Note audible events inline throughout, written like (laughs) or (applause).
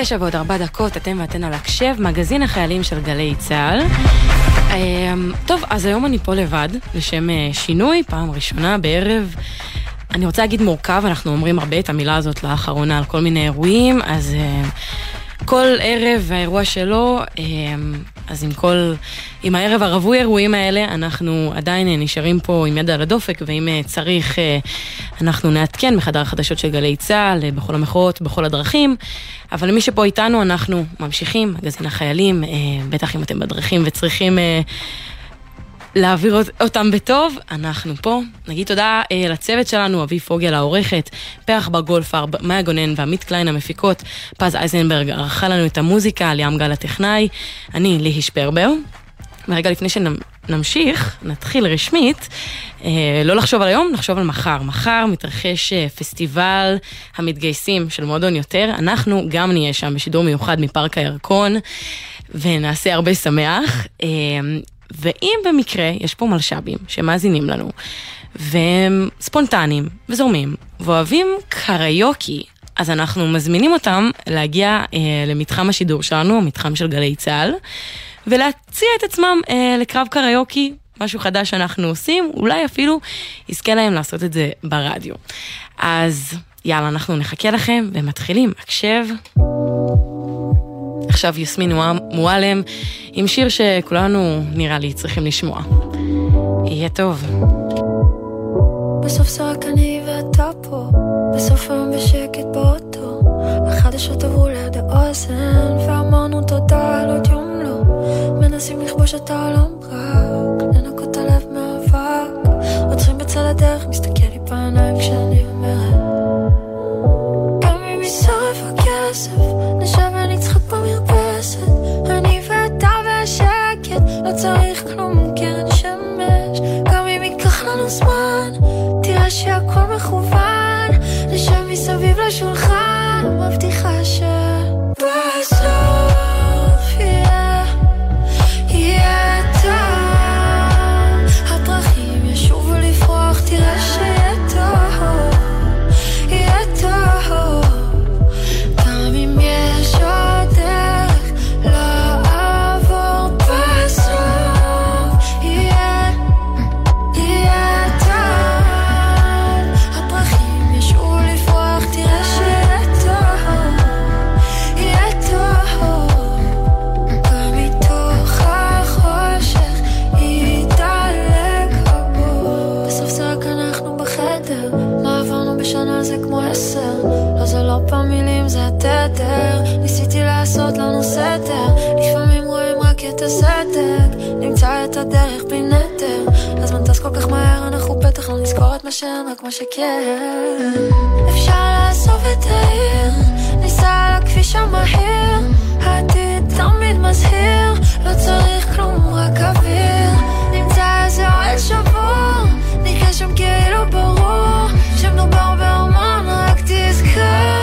תשע ועוד ארבע דקות, אתם ואתן על הקשב, מגזין החיילים של גלי צה"ל. אמ, טוב, אז היום אני פה לבד, לשם אה, שינוי, פעם ראשונה בערב. אני רוצה להגיד מורכב, אנחנו אומרים הרבה את המילה הזאת לאחרונה על כל מיני אירועים, אז uh, כל ערב והאירוע שלו, אז עם כל, עם הערב הרווי אירועים האלה, אנחנו עדיין uh, נשארים פה עם יד על הדופק, ואם uh, צריך, uh, אנחנו נעדכן בחדר החדשות של גלי צה"ל, בכל המחאות, בכל הדרכים, אבל מי שפה איתנו, אנחנו ממשיכים, מגזין החיילים, בטח אם אתם בדרכים וצריכים... להעביר אותם בטוב, אנחנו פה. נגיד תודה אה, לצוות שלנו, אבי פוגל העורכת, פרח בגולפר, מאיה גונן ועמית קליין המפיקות, פז אייזנברג ערכה לנו את המוזיקה, ליאם גל הטכנאי, אני ליהי שפרבר. ורגע לפני שנמשיך, נתחיל רשמית, אה, לא לחשוב על היום, נחשוב על מחר. מחר מתרחש אה, פסטיבל המתגייסים של מועדון יותר, אנחנו גם נהיה שם בשידור מיוחד מפארק הירקון, ונעשה הרבה שמח. אה, ואם במקרה יש פה מלש"בים שמאזינים לנו, והם ספונטניים וזורמים, ואוהבים קריוקי, אז אנחנו מזמינים אותם להגיע אה, למתחם השידור שלנו, המתחם של גלי צה"ל, ולהציע את עצמם אה, לקרב קריוקי, משהו חדש שאנחנו עושים, אולי אפילו יזכה להם לעשות את זה ברדיו. אז יאללה, אנחנו נחכה לכם ומתחילים. הקשב. עכשיו יסמין מועלם עם שיר שכולנו נראה לי צריכים לשמוע. יהיה טוב. בסוף זה רק אני ואתה פה, בסוף היום בשקט באוטו. החדשות עברו ליד האוזן, ואמרנו תודה על עוד יום לא. מנסים לכבוש את העולם רק, לנקות הלב מאבק. עוצרים בצד הדרך, מסתכל לי בעיניים כשאני לשולחן, מבטיחה שבסוף שאין, רק מה שכן. אפשר לעזוב את העיר, ניסע על הכביש המהיר. העתיד תמיד מזהיר, לא צריך כלום, רק אוויר. נמצא איזה אוהל שבור, נחיה שם כאילו ברור, שמדובר באומן, רק תזכור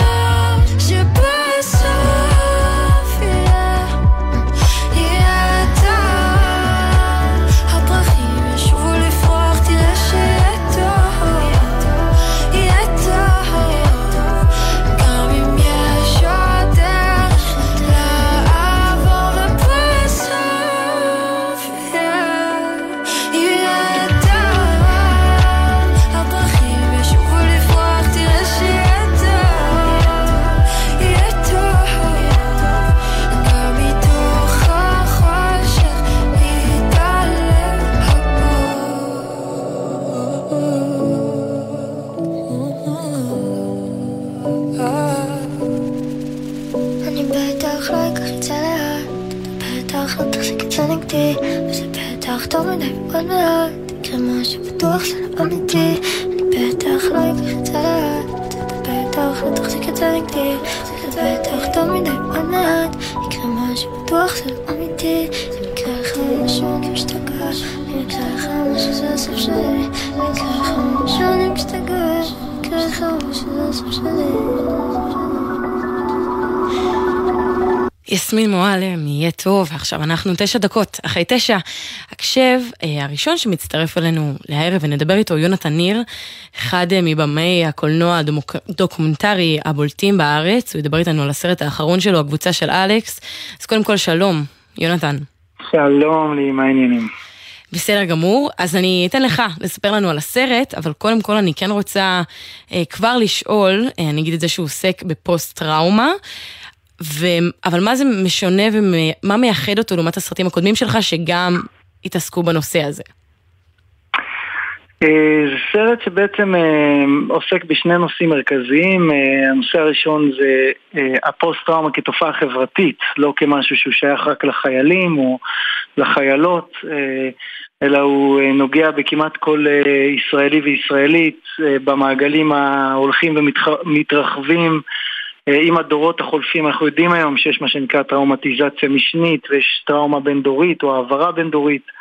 משהו יסמין מועלם, יהיה טוב, ועכשיו אנחנו תשע דקות אחרי תשע. הקשב אה, הראשון שמצטרף אלינו לערב ונדבר איתו, יונתן ניר, אחד אה, מבמי הקולנוע הדוקומנטרי הבולטים בארץ, הוא ידבר איתנו על הסרט האחרון שלו, הקבוצה של אלכס. אז קודם כל שלום, יונתן. שלום לי, מה העניינים? בסדר גמור, אז אני אתן לך לספר לנו על הסרט, אבל קודם כל אני כן רוצה אה, כבר לשאול, אה, אני אגיד את זה שהוא עוסק בפוסט טראומה, ו... אבל מה זה משונה ומה מייחד אותו לעומת הסרטים הקודמים שלך שגם התעסקו בנושא הזה? אה, זה סרט שבעצם אה, עוסק בשני נושאים מרכזיים. אה, הנושא הראשון זה הפוסט-טראומה כתופעה חברתית, לא כמשהו שהוא שייך רק לחיילים או לחיילות, אלא הוא נוגע בכמעט כל ישראלי וישראלית במעגלים ההולכים ומתרחבים. עם הדורות החולפים אנחנו יודעים היום שיש מה שנקרא טראומטיזציה משנית ויש טראומה בין-דורית או העברה בין-דורית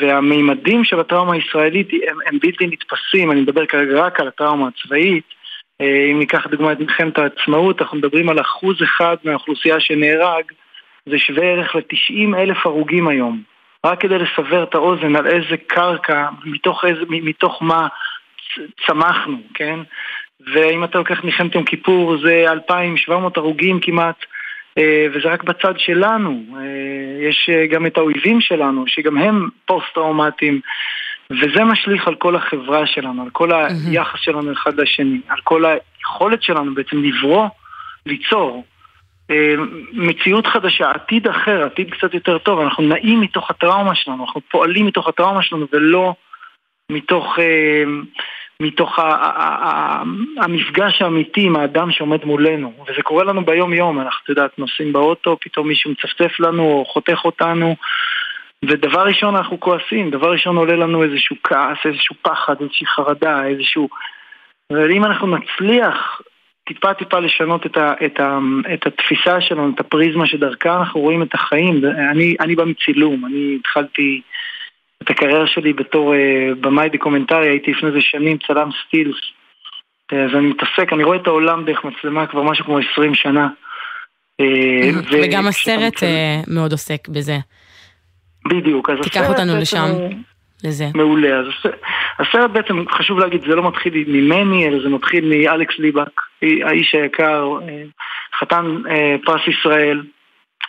והמימדים של הטראומה הישראלית הם, הם בלתי נתפסים, אני מדבר כרגע רק על הטראומה הצבאית. אה, אם ניקח דוגמא את מלחמת העצמאות, אנחנו מדברים על אחוז אחד מהאוכלוסייה שנהרג, זה שווה ערך ל-90 אלף הרוגים היום. רק כדי לסבר את האוזן על איזה קרקע, מתוך, איזה, מתוך מה צמחנו, כן? ואם אתה לוקח מלחמת יום כיפור זה 2,700 הרוגים כמעט, אה, וזה רק בצד שלנו. אה, יש אה, גם את האויבים שלנו, שגם הם פוסט-טראומטיים, וזה משליך על כל החברה שלנו, על כל היחס שלנו אחד לשני, על כל היכולת שלנו בעצם לברוא, ליצור. מציאות חדשה, עתיד אחר, עתיד קצת יותר טוב, אנחנו נעים מתוך הטראומה שלנו, אנחנו פועלים מתוך הטראומה שלנו ולא מתוך מתוך המפגש האמיתי עם האדם שעומד מולנו, וזה קורה לנו ביום יום, אנחנו, את יודעת, נוסעים באוטו, פתאום מישהו מצפצף לנו או חותך אותנו, ודבר ראשון אנחנו כועסים, דבר ראשון עולה לנו איזשהו כעס, איזשהו פחד, איזושהי חרדה, איזשהו... ואם אנחנו נצליח טיפה טיפה לשנות את, ה, את, ה, את התפיסה שלנו, את הפריזמה שדרכה אנחנו רואים את החיים, אני, אני בא מצילום, אני התחלתי... את הקריירה שלי בתור uh, במאי דוקומנטרי, הייתי לפני איזה שנים צלם סטילס. Uh, אז אני מתעסק, אני רואה את העולם דרך מצלמה כבר משהו כמו 20 שנה. Uh, וגם הסרט מאוד עוסק בזה. בדיוק, אז תיקח אותנו לשם, לזה. מעולה, אז הסרט בעצם, חשוב להגיד, זה לא מתחיל ממני, אלא זה מתחיל מאלכס ליבק, האיש היקר, חתן פרס ישראל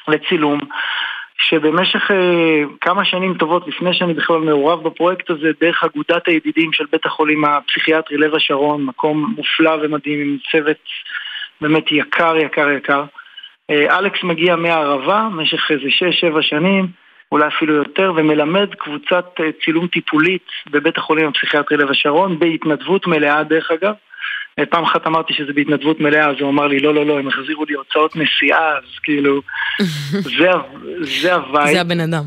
לצילום. שבמשך אה, כמה שנים טובות לפני שאני בכלל מעורב בפרויקט הזה, דרך אגודת הידידים של בית החולים הפסיכיאטרי לב השרון, מקום מופלא ומדהים עם צוות באמת יקר יקר יקר. אה, אלכס מגיע מהערבה במשך איזה 6-7 שנים, אולי אפילו יותר, ומלמד קבוצת אה, צילום טיפולית בבית החולים הפסיכיאטרי לב השרון, בהתנדבות מלאה דרך אגב. פעם אחת אמרתי שזה בהתנדבות מלאה, אז הוא אמר לי, לא, לא, לא, הם החזירו לי הוצאות נסיעה, אז כאילו, (laughs) זה, זה ה vibe. זה הבן אדם.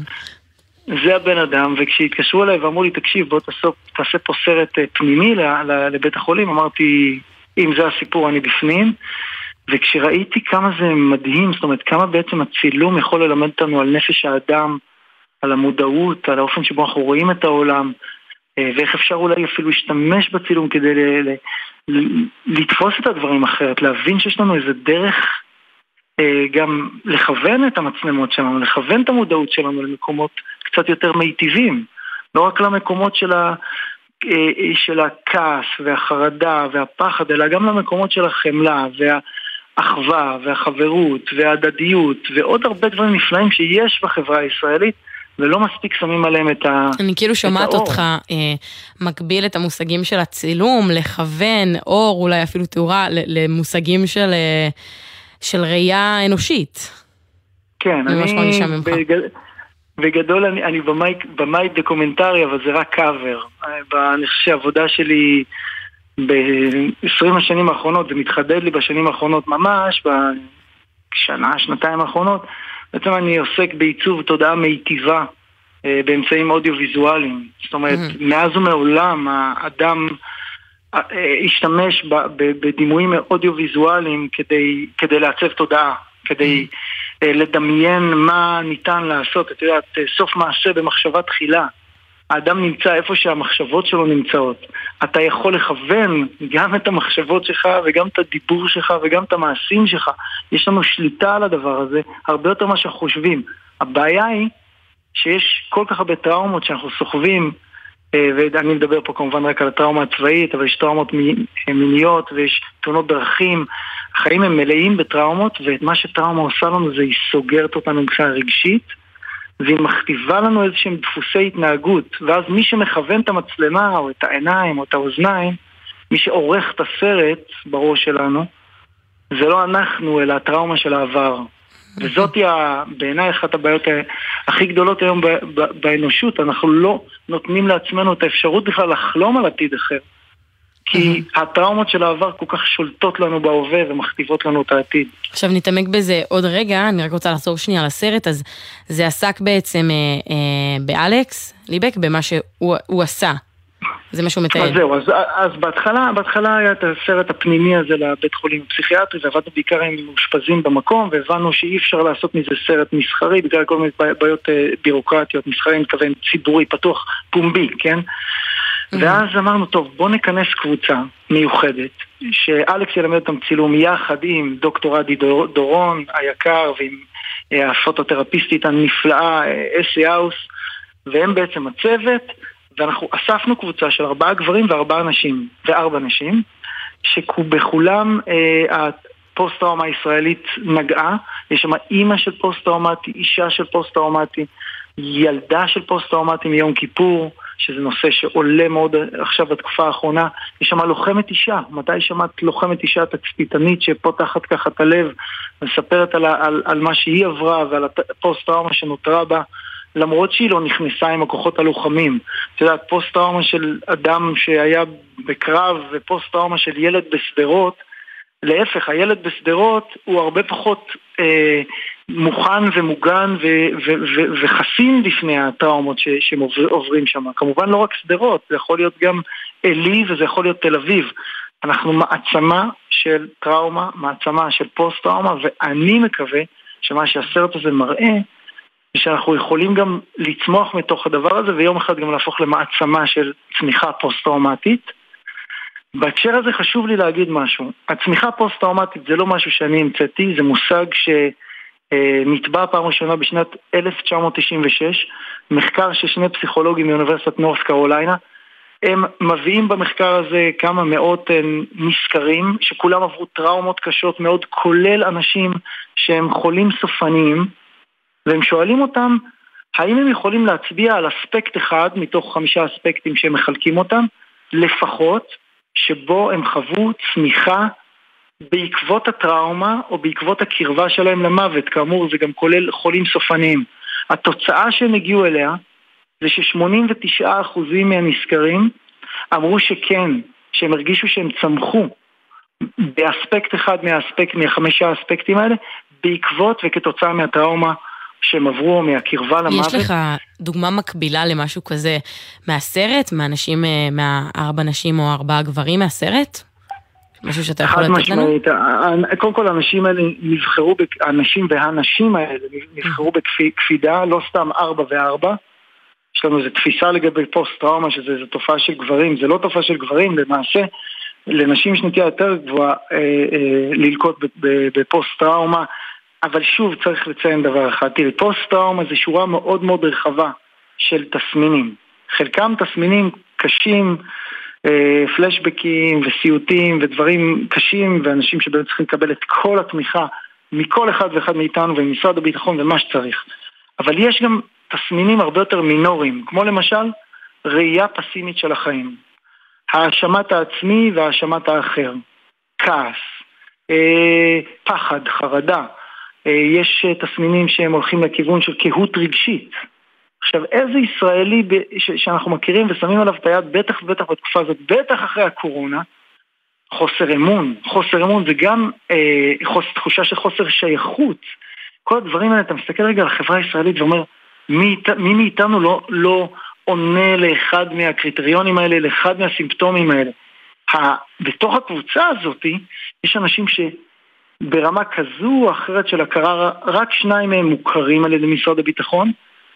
זה הבן אדם, וכשהתקשרו אליי ואמרו לי, תקשיב, בוא תעשה, תעשה פה סרט אה, פנימי לבית החולים, אמרתי, אם זה הסיפור, אני בפנים. וכשראיתי כמה זה מדהים, זאת אומרת, כמה בעצם הצילום יכול ללמד אותנו על נפש האדם, על המודעות, על האופן שבו אנחנו רואים את העולם, אה, ואיך אפשר אולי אפילו להשתמש בצילום כדי לתפוס את הדברים אחרת, להבין שיש לנו איזה דרך אה, גם לכוון את המצלמות שלנו, לכוון את המודעות שלנו למקומות קצת יותר מיטיבים, לא רק למקומות של, ה, אה, של הכעס והחרדה והפחד, אלא גם למקומות של החמלה והאחווה והחברות וההדדיות ועוד הרבה דברים נפלאים שיש בחברה הישראלית ולא מספיק שמים עליהם את ה... אני כאילו שומעת אותך אה, מקביל את המושגים של הצילום, לכוון, אור, אולי אפילו תאורה, למושגים של, אה, של ראייה אנושית. כן, אני... בגד... בגדול אני, אני במאי, במאי דוקומנטרי, אבל זה רק קאבר. אני חושב שהעבודה שלי ב-20 השנים האחרונות, זה מתחדד לי בשנים האחרונות ממש, בשנה, שנתיים האחרונות. בעצם אני עוסק בעיצוב תודעה מיטיבה אה, באמצעים אודיו-ויזואליים. זאת אומרת, mm-hmm. מאז ומעולם האדם אה, השתמש בדימויים אודיו-ויזואליים כדי, כדי לעצב תודעה, כדי mm-hmm. לדמיין מה ניתן לעשות. את יודעת, סוף מעשה במחשבה תחילה. האדם נמצא איפה שהמחשבות שלו נמצאות. אתה יכול לכוון גם את המחשבות שלך וגם את הדיבור שלך וגם את המעשים שלך. יש לנו שליטה על הדבר הזה הרבה יותר ממה שאנחנו חושבים. הבעיה היא שיש כל כך הרבה טראומות שאנחנו סוחבים, אה, ואני מדבר פה כמובן רק על הטראומה הצבאית, אבל יש טראומות מיניות ויש תאונות דרכים. החיים הם מלאים בטראומות, ואת מה שטראומה עושה לנו זה היא סוגרת אותנו מבחינה רגשית. והיא מכתיבה לנו איזה שהם דפוסי התנהגות, ואז מי שמכוון את המצלמה, או את העיניים, או את האוזניים, מי שעורך את הסרט בראש שלנו, זה לא אנחנו, אלא הטראומה של העבר. וזאת בעיניי אחת הבעיות הכי גדולות היום באנושות, אנחנו לא נותנים לעצמנו את האפשרות בכלל לחלום על עתיד אחר. כי הטראומות של העבר כל כך שולטות לנו בהווה ומכתיבות לנו את העתיד. עכשיו נתעמק בזה עוד רגע, אני רק רוצה לחזור שנייה לסרט, אז זה עסק בעצם אה, אה, באלכס ליבק, במה שהוא עשה. זה מה שהוא מתאר. אז זהו, אז, אז בהתחלה, בהתחלה היה את הסרט הפנימי הזה לבית חולים הפסיכיאטרי ועבדנו בעיקר עם מאושפזים במקום והבנו שאי אפשר לעשות מזה סרט מסחרי בגלל כל מיני בעיות אה, בירוקרטיות, מסחרי אני מתכוון ציבורי, פתוח, פומבי, כן? Mm-hmm. ואז אמרנו, טוב, בוא נכנס קבוצה מיוחדת, שאלכס ילמד אותם צילום יחד עם דוקטור אדי דורון היקר ועם אה, הפוטותרפיסטית הנפלאה אה, אסי האוס, והם בעצם הצוות, ואנחנו אספנו קבוצה של ארבעה גברים וארבעה נשים, וארבע נשים, שבכולם אה, הפוסט-טראומה הישראלית נגעה, יש שם אימא של פוסט-טראומטי, אישה של פוסט-טראומטי, ילדה של פוסט-טראומטי מיום כיפור, שזה נושא שעולה מאוד עכשיו בתקופה האחרונה. יש שם לוחמת אישה, מתי שמעת לוחמת אישה תצפיתנית שפותחת ככה את הלב, מספרת על, על, על מה שהיא עברה ועל הפוסט-טראומה שנותרה בה. למרות שהיא לא נכנסה עם הכוחות הלוחמים. את יודעת, פוסט-טראומה של אדם שהיה בקרב ופוסט-טראומה של ילד בשדרות, להפך, הילד בשדרות הוא הרבה פחות אה, מוכן ומוגן וחסין בפני הטראומות שהם עוברים שם. כמובן לא רק שדרות, זה יכול להיות גם עלי וזה יכול להיות תל אביב. אנחנו מעצמה של טראומה, מעצמה של פוסט-טראומה, ואני מקווה שמה שהסרט הזה מראה שאנחנו יכולים גם לצמוח מתוך הדבר הזה ויום אחד גם להפוך למעצמה של צמיחה פוסט-טראומטית. בהקשר הזה חשוב לי להגיד משהו. הצמיחה הפוסט-טראומטית זה לא משהו שאני המצאתי, זה מושג שנתבע פעם ראשונה בשנת 1996, מחקר של שני פסיכולוגים מאוניברסיטת נורס קרוליינה. הם מביאים במחקר הזה כמה מאות נסקרים, אה, שכולם עברו טראומות קשות מאוד, כולל אנשים שהם חולים סופניים, והם שואלים אותם האם הם יכולים להצביע על אספקט אחד מתוך חמישה אספקטים שהם מחלקים אותם, לפחות, שבו הם חוו צמיחה בעקבות הטראומה או בעקבות הקרבה שלהם למוות, כאמור זה גם כולל חולים סופניים. התוצאה שהם הגיעו אליה זה ש-89% מהנסקרים אמרו שכן, שהם הרגישו שהם צמחו באספקט אחד מהאספקט, מהחמישה האספקטים האלה, בעקבות וכתוצאה מהטראומה שהם עברו מהקרבה למוות. יש לך דוגמה מקבילה למשהו כזה מהסרט? מהאנשים, אה, מהארבע נשים או ארבעה גברים מהסרט? משהו שאתה יכול לתת לנו? חד משמעית. קודם כל האנשים האלה נבחרו, האנשים והנשים האלה נבחרו בקפידה, לא סתם ארבע וארבע. יש לנו איזו תפיסה לגבי פוסט-טראומה, שזו תופעה של גברים, זה לא תופעה של גברים, למעשה לנשים יש נטייה יותר גבוהה אה, אה, ללקוט בפוסט-טראומה. אבל שוב צריך לציין דבר אחד, תראי, פוסט-טראומה זה שורה מאוד מאוד רחבה של תסמינים. חלקם תסמינים קשים, אה, פלשבקים וסיוטים ודברים קשים, ואנשים שבאמת צריכים לקבל את כל התמיכה מכל אחד ואחד מאיתנו וממשרד הביטחון ומה שצריך. אבל יש גם תסמינים הרבה יותר מינוריים, כמו למשל ראייה פסימית של החיים. האשמת העצמי והאשמת האחר, כעס, אה, פחד, חרדה, אה, יש אה, תסמינים שהם הולכים לכיוון של קהות רגשית. עכשיו, איזה ישראלי שאנחנו מכירים ושמים עליו את היד, בטח ובטח בתקופה הזאת, בטח אחרי הקורונה, חוסר אמון. חוסר אמון זה גם אה, חוס, תחושה של חוסר שייכות. כל הדברים האלה, אתה מסתכל רגע על החברה הישראלית ואומר, מי, מי מאיתנו לא, לא עונה לאחד מהקריטריונים האלה, לאחד מהסימפטומים האלה. בתוך הקבוצה הזאת יש אנשים ש... ברמה כזו או אחרת של הכרה, רק שניים מהם מוכרים על ידי משרד הביטחון,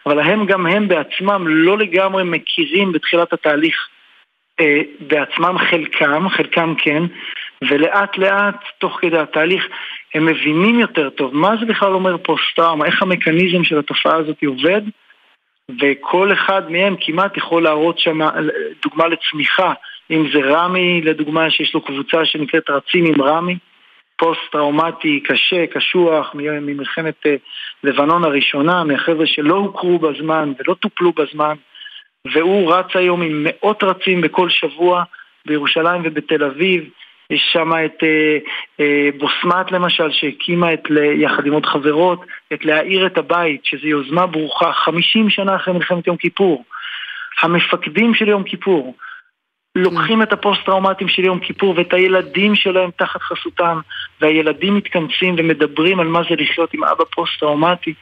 אבל הם גם הם בעצמם לא לגמרי מכירים בתחילת התהליך אה, בעצמם חלקם, חלקם כן, ולאט לאט, תוך כדי התהליך, הם מבינים יותר טוב מה זה בכלל אומר פוסט-טראומה, איך המכניזם של התופעה הזאת עובד, וכל אחד מהם כמעט יכול להראות שם דוגמה לצמיחה, אם זה רמי, לדוגמה, שיש לו קבוצה שנקראת רצים עם רמי, פוסט-טראומטי קשה, קשוח, ממלחמת אה, לבנון הראשונה, מהחבר'ה שלא הוכרו בזמן ולא טופלו בזמן, והוא רץ היום עם מאות רצים בכל שבוע בירושלים ובתל אביב. יש שם את אה, אה, בוסמת למשל, שהקימה את, יחד עם עוד חברות, את להאיר את הבית, שזו יוזמה ברוכה, 50 שנה אחרי מלחמת יום כיפור. המפקדים של יום כיפור לוקחים את הפוסט-טראומטיים של יום כיפור ואת הילדים שלהם תחת חסותם, והילדים מתכנסים ומדברים על מה זה לחיות עם אבא פוסט-טראומטי.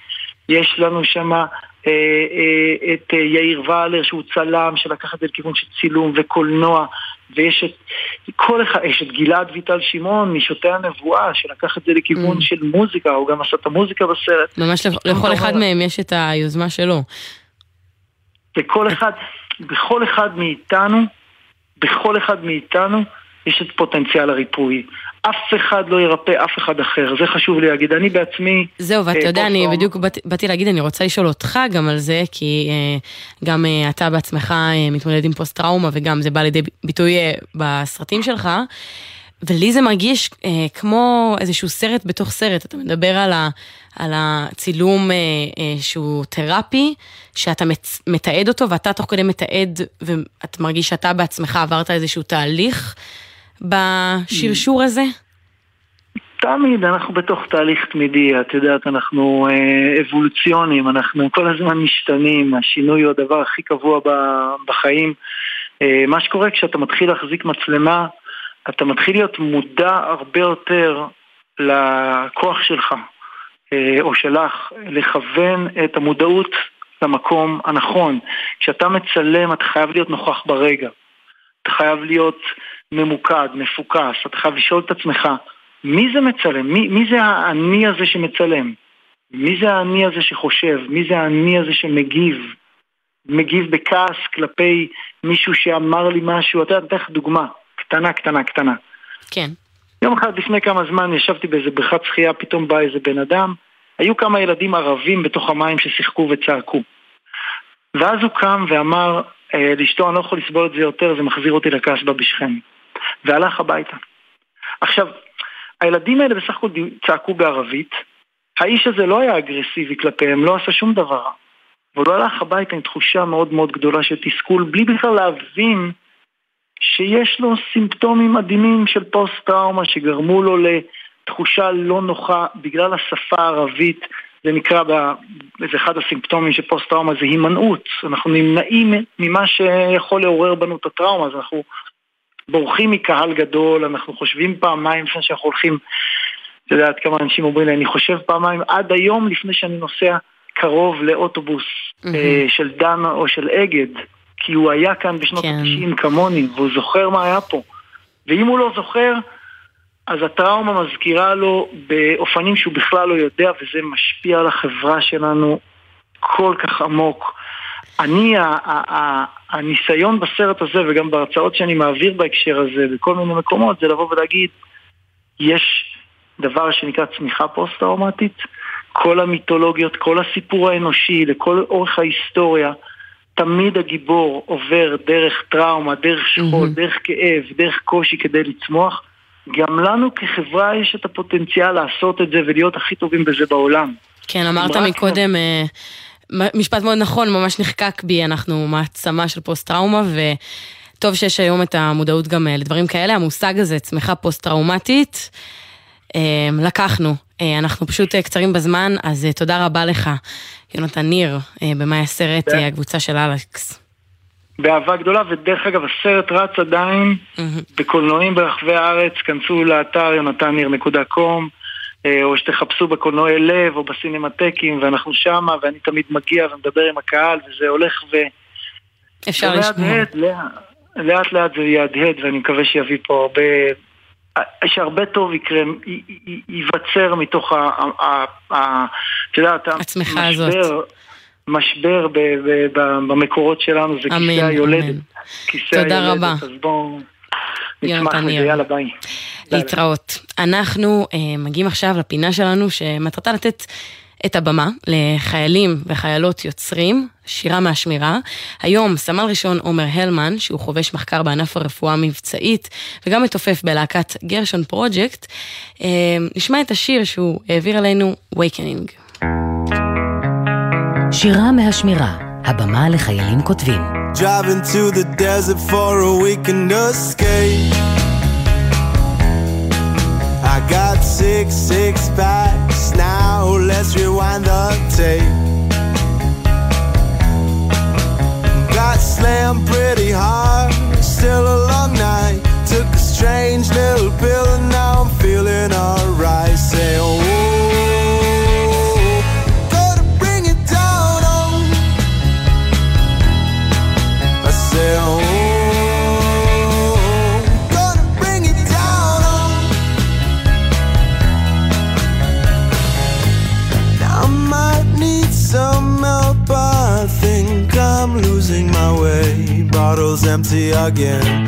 יש לנו שם אה, אה, את אה, יאיר ואלר שהוא צלם שלקח את זה לכיוון של צילום וקולנוע ויש את כל אחד, יש את גלעד ויטל שמעון משותי הנבואה שלקח את זה לכיוון mm. של מוזיקה, הוא גם עשה את המוזיקה בסרט. ממש לכל אחד מהם יש את היוזמה שלו. וכל אחד, בכל אחד מאיתנו, בכל אחד מאיתנו יש את פוטנציאל הריפוי. אף אחד לא ירפא אף אחד אחר, זה חשוב לי להגיד. אני בעצמי... זהו, ואתה אה, יודע, אני בדיוק באתי, להגיד, אני רוצה לשאול אותך גם על זה, כי אה, גם אה, אתה בעצמך אה, מתמודד עם פוסט-טראומה, וגם זה בא לידי ביטוי בסרטים שלך. ולי זה מרגיש אה, כמו איזשהו סרט בתוך סרט, אתה מדבר על, ה, על הצילום אה, אה, שהוא תרפי, שאתה מצ, מתעד אותו ואתה תוך כדי מתעד, ואת מרגיש שאתה בעצמך עברת איזשהו תהליך בשרשור הזה? תמיד, אנחנו בתוך תהליך תמידי, את יודעת, אנחנו אה, אבולוציונים, אנחנו כל הזמן משתנים, השינוי הוא הדבר הכי קבוע בחיים. אה, מה שקורה כשאתה מתחיל להחזיק מצלמה, אתה מתחיל להיות מודע הרבה יותר לכוח שלך, אה, או שלך, לכוון את המודעות למקום הנכון. כשאתה מצלם, אתה חייב להיות נוכח ברגע. אתה חייב להיות ממוקד, מפוקס, אתה חייב לשאול את עצמך, מי זה מצלם? מי, מי זה האני הזה שמצלם? מי זה האני הזה שחושב? מי זה האני הזה שמגיב? מגיב בכעס כלפי מישהו שאמר לי משהו, אתה יודע, אני אתן לך דוגמה. קטנה, קטנה, קטנה. כן. יום אחד לפני כמה זמן ישבתי באיזה בריכת שחייה, פתאום בא איזה בן אדם, היו כמה ילדים ערבים בתוך המים ששיחקו וצעקו. ואז הוא קם ואמר אה, לאשתו, אני לא יכול לסבול את זה יותר, זה מחזיר אותי לכעס בה בשכם. והלך הביתה. עכשיו, הילדים האלה בסך הכל צעקו בערבית, האיש הזה לא היה אגרסיבי כלפיהם, לא עשה שום דבר רע. אבל הוא הלך הביתה עם תחושה מאוד מאוד גדולה של תסכול, בלי בכלל להבין שיש לו סימפטומים מדהימים של פוסט-טראומה שגרמו לו לתחושה לא נוחה בגלל השפה הערבית. זה נקרא, זה אחד הסימפטומים של פוסט-טראומה, זה הימנעות. אנחנו נמנעים ממה שיכול לעורר בנו את הטראומה, אז אנחנו בורחים מקהל גדול, אנחנו חושבים פעמיים לפני שאנחנו הולכים, אתה יודע עד כמה אנשים אומרים לי, אני חושב פעמיים עד היום לפני שאני נוסע קרוב לאוטובוס mm-hmm. של דן או של אגד. כי הוא היה כאן בשנות כן. ה-90 כמוני, והוא זוכר מה היה פה. ואם הוא לא זוכר, אז הטראומה מזכירה לו באופנים שהוא בכלל לא יודע, וזה משפיע על החברה שלנו כל כך עמוק. אני, הניסיון בסרט הזה, וגם בהרצאות שאני מעביר בהקשר הזה, בכל מיני מקומות, זה לבוא ולהגיד, יש דבר שנקרא צמיחה פוסט-טראומטית, כל המיתולוגיות, כל הסיפור האנושי, לכל אורך ההיסטוריה, תמיד הגיבור עובר דרך טראומה, דרך שכול, mm-hmm. דרך כאב, דרך קושי כדי לצמוח. גם לנו כחברה יש את הפוטנציאל לעשות את זה ולהיות הכי טובים בזה בעולם. כן, אמרת מקודם, אה, משפט מאוד נכון, ממש נחקק בי, אנחנו מעצמה של פוסט-טראומה, וטוב שיש היום את המודעות גם אה, לדברים כאלה. המושג הזה, צמיחה פוסט-טראומטית, לקחנו. אנחנו פשוט קצרים בזמן, אז תודה רבה לך. יונתן ניר, אה, במאי הסרט, אה, הקבוצה של אלכס. באהבה גדולה, ודרך אגב, הסרט רץ עדיין בקולנועים ברחבי הארץ, כנסו לאתר יונתניר.קום, אה, או שתחפשו בקולנועי לב או בסינמטקים, ואנחנו שמה, ואני תמיד מגיע ומדבר עם הקהל, וזה הולך ו... אפשר לשמוע. לאט לאט זה יהדהד, ואני מקווה שיביא פה הרבה שהרבה טוב יקרה, ייווצר מתוך ה... את יודעת, הצמיחה הזאת. משבר ב, ב, ב, במקורות שלנו, זה אמן, כיסא היולדת. אמן. כיסא תודה היולדת, רבה. אז בואו יונתן לזה. יאללה ביי. להתראות. אנחנו אה, מגיעים עכשיו לפינה שלנו שמטרתה לתת את הבמה לחיילים וחיילות יוצרים, שירה מהשמירה. היום סמל ראשון עומר הלמן, שהוא חובש מחקר בענף הרפואה המבצעית, וגם מתופף בלהקת גרשון פרוג'קט, אה, נשמע את השיר שהוא העביר אלינו, Awakening. שירה מהשמירה, הבמה לחיילים כותבים. Driving to the desert for a weekend escape. I got six six packs now. Let's rewind the tape. Got slammed pretty hard. Still a long night. Took a strange little pill and now I'm feeling alright. Say oh. Again.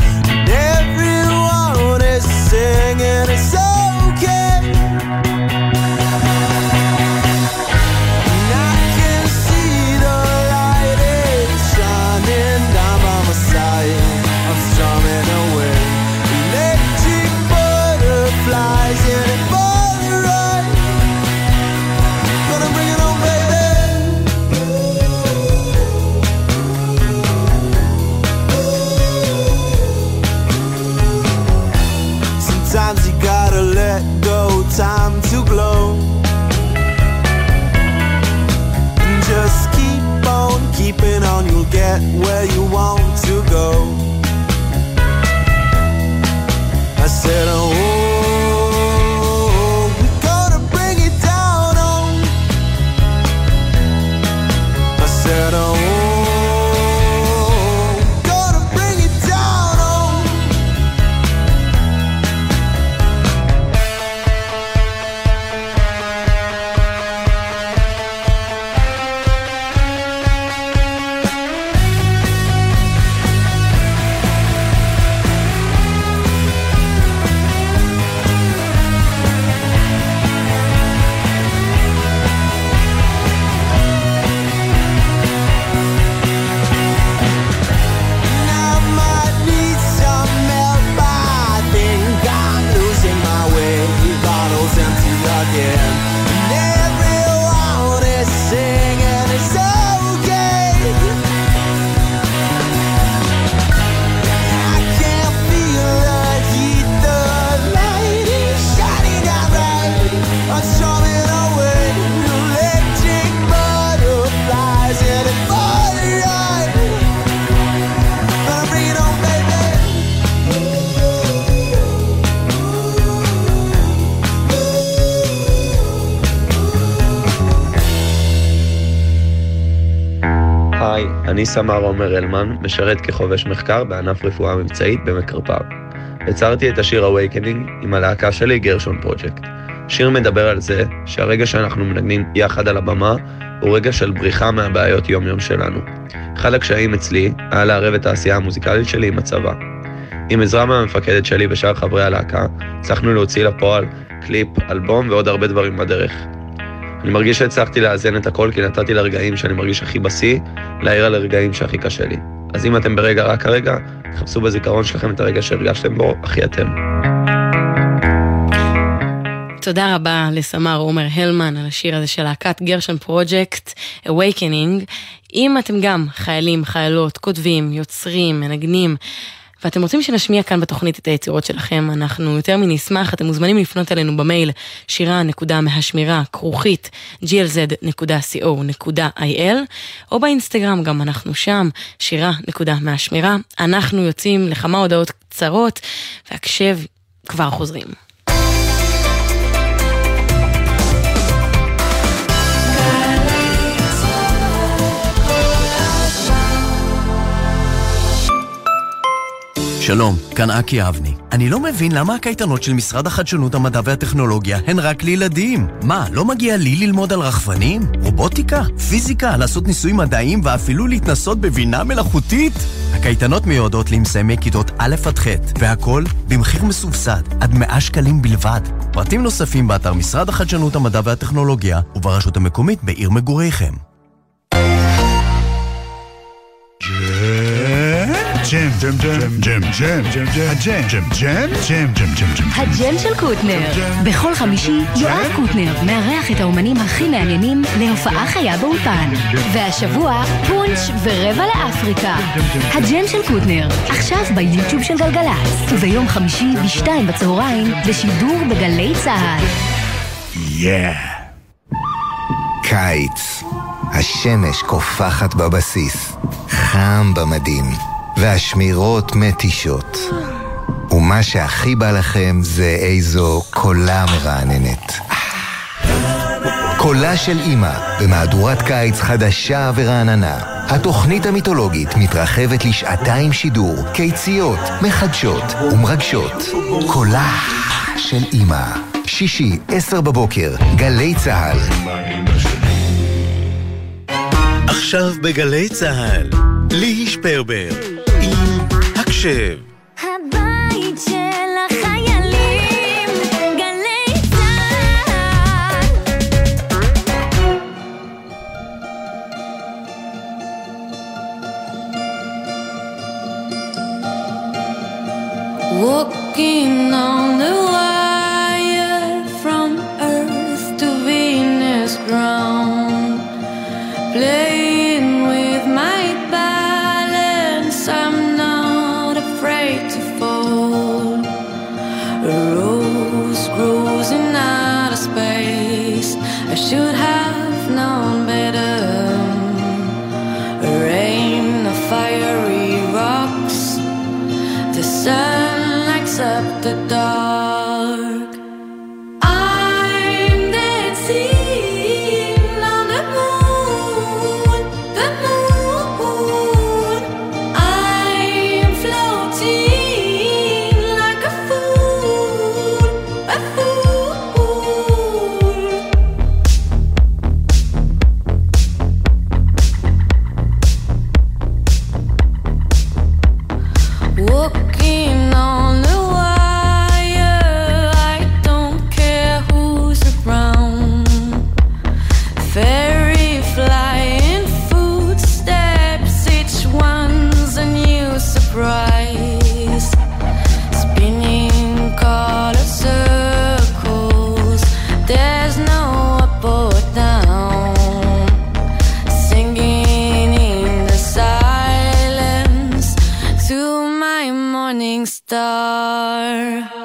סמ"ר עומר אלמן, משרת כחובש מחקר בענף רפואה מבצעית במקרפ"ר. יצרתי את השיר Awakening עם הלהקה שלי גרשון פרוג'קט. שיר מדבר על זה שהרגע שאנחנו מנגנים יחד על הבמה הוא רגע של בריחה מהבעיות יום-יום שלנו. אחד הקשיים אצלי היה לערב את העשייה המוזיקלית שלי עם הצבא. עם עזרה מהמפקדת שלי ושאר חברי הלהקה, הצלחנו להוציא לפועל קליפ, אלבום ועוד הרבה דברים בדרך. אני מרגיש שהצלחתי לאזן את הכל כי נתתי לרגעים שאני מרגיש הכי בשיא, להעיר על הרגעים שהכי קשה לי. אז אם אתם ברגע רק הרגע, תחפשו בזיכרון שלכם את הרגע שהרגשתם בו הכי אתם. תודה רבה לסמר עומר הלמן על השיר הזה של להקת גרשון פרוג'קט, Awakening. אם אתם גם חיילים, חיילות, כותבים, יוצרים, מנגנים, ואתם רוצים שנשמיע כאן בתוכנית את היצירות שלכם, אנחנו יותר מנשמח, אתם מוזמנים לפנות אלינו במייל שירה.מהשמירה, כרוכית, glz.co.il, או באינסטגרם, גם אנחנו שם, שירה.מהשמירה. אנחנו יוצאים לכמה הודעות קצרות, והקשב כבר חוזרים. שלום, כאן אקי אבני. אני לא מבין למה הקייטנות של משרד החדשנות, המדע והטכנולוגיה הן רק לילדים. מה, לא מגיע לי ללמוד על רחפנים? רובוטיקה? פיזיקה? לעשות ניסויים מדעיים ואפילו להתנסות בבינה מלאכותית? הקייטנות מיועדות למסיימי כיתות א' עד ח', והכל במחיר מסובסד, עד 100 שקלים בלבד. פרטים נוספים באתר משרד החדשנות, המדע והטכנולוגיה וברשות המקומית בעיר מגוריכם. ג'ם, ג'ם, ג'ם, ג'ם, ג'ם, ג'ם, ג'ם, הג'ם, ג'ם, ג'ם, ג'ם, ג'ם, ג'ם, ג'ם. הג'ם של קוטנר. בכל חמישי יואב קוטנר מארח את האומנים הכי מעניינים להופעה חיה באולפן. והשבוע פונץ' ורבע לאפריקה. הג'ם של קוטנר, עכשיו ביוטיוב של גלגלצ. וביום חמישי בשתיים בצהריים בשידור בגלי צה"ל. יא. קיץ. השמש קופחת בבסיס, חם במדים, והשמירות מתישות. ומה שהכי בא לכם זה איזו קולה מרעננת. קולה של אימא, במהדורת קיץ חדשה ורעננה. התוכנית המיתולוגית מתרחבת לשעתיים שידור, קיציות, מחדשות ומרגשות. קולה של אימא. שישי, עשר בבוקר, גלי צה"ל. עכשיו בגלי צה"ל, ליהי שפרבר, הקשב. הבית של החיילים, גלי צה"ל. Walking on the star.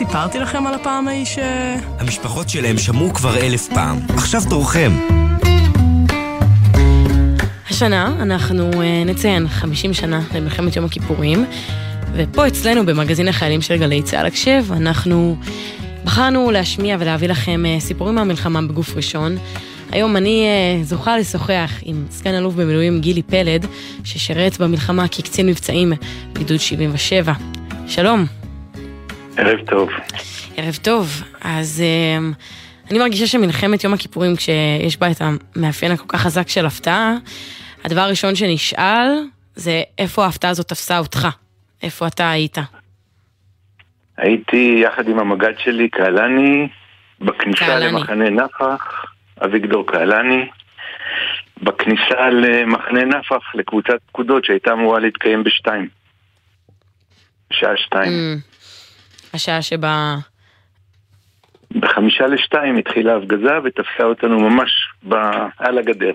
סיפרתי לכם על הפעם ההיא ש... המשפחות שלהם שמעו כבר אלף פעם. עכשיו תורכם. השנה אנחנו אה, נציין 50 שנה למלחמת יום הכיפורים, ופה אצלנו במגזין החיילים של גלי צה"ל הקשב, אנחנו בחרנו להשמיע ולהביא לכם אה, סיפורים מהמלחמה בגוף ראשון. היום אני אה, זוכה לשוחח עם סגן אלוף במילואים גילי פלד, ששירת במלחמה כקצין מבצעים בגדוד 77. שלום. ערב טוב. ערב טוב. אז אה, אני מרגישה שמלחמת יום הכיפורים, כשיש בה את המאפיין הכל כך חזק של הפתעה, הדבר הראשון שנשאל זה איפה ההפתעה הזאת תפסה אותך. איפה אתה היית? הייתי יחד עם המג"ד שלי, קהלני, בכניסה קהלני. למחנה נפח, אביגדור קהלני, בכניסה למחנה נפח, לקבוצת פקודות שהייתה אמורה להתקיים בשתיים. בשעה שתיים. Mm, השעה שבה... בחמישה לשתיים התחילה ההפגזה ותפסה אותנו ממש ב... על הגדר.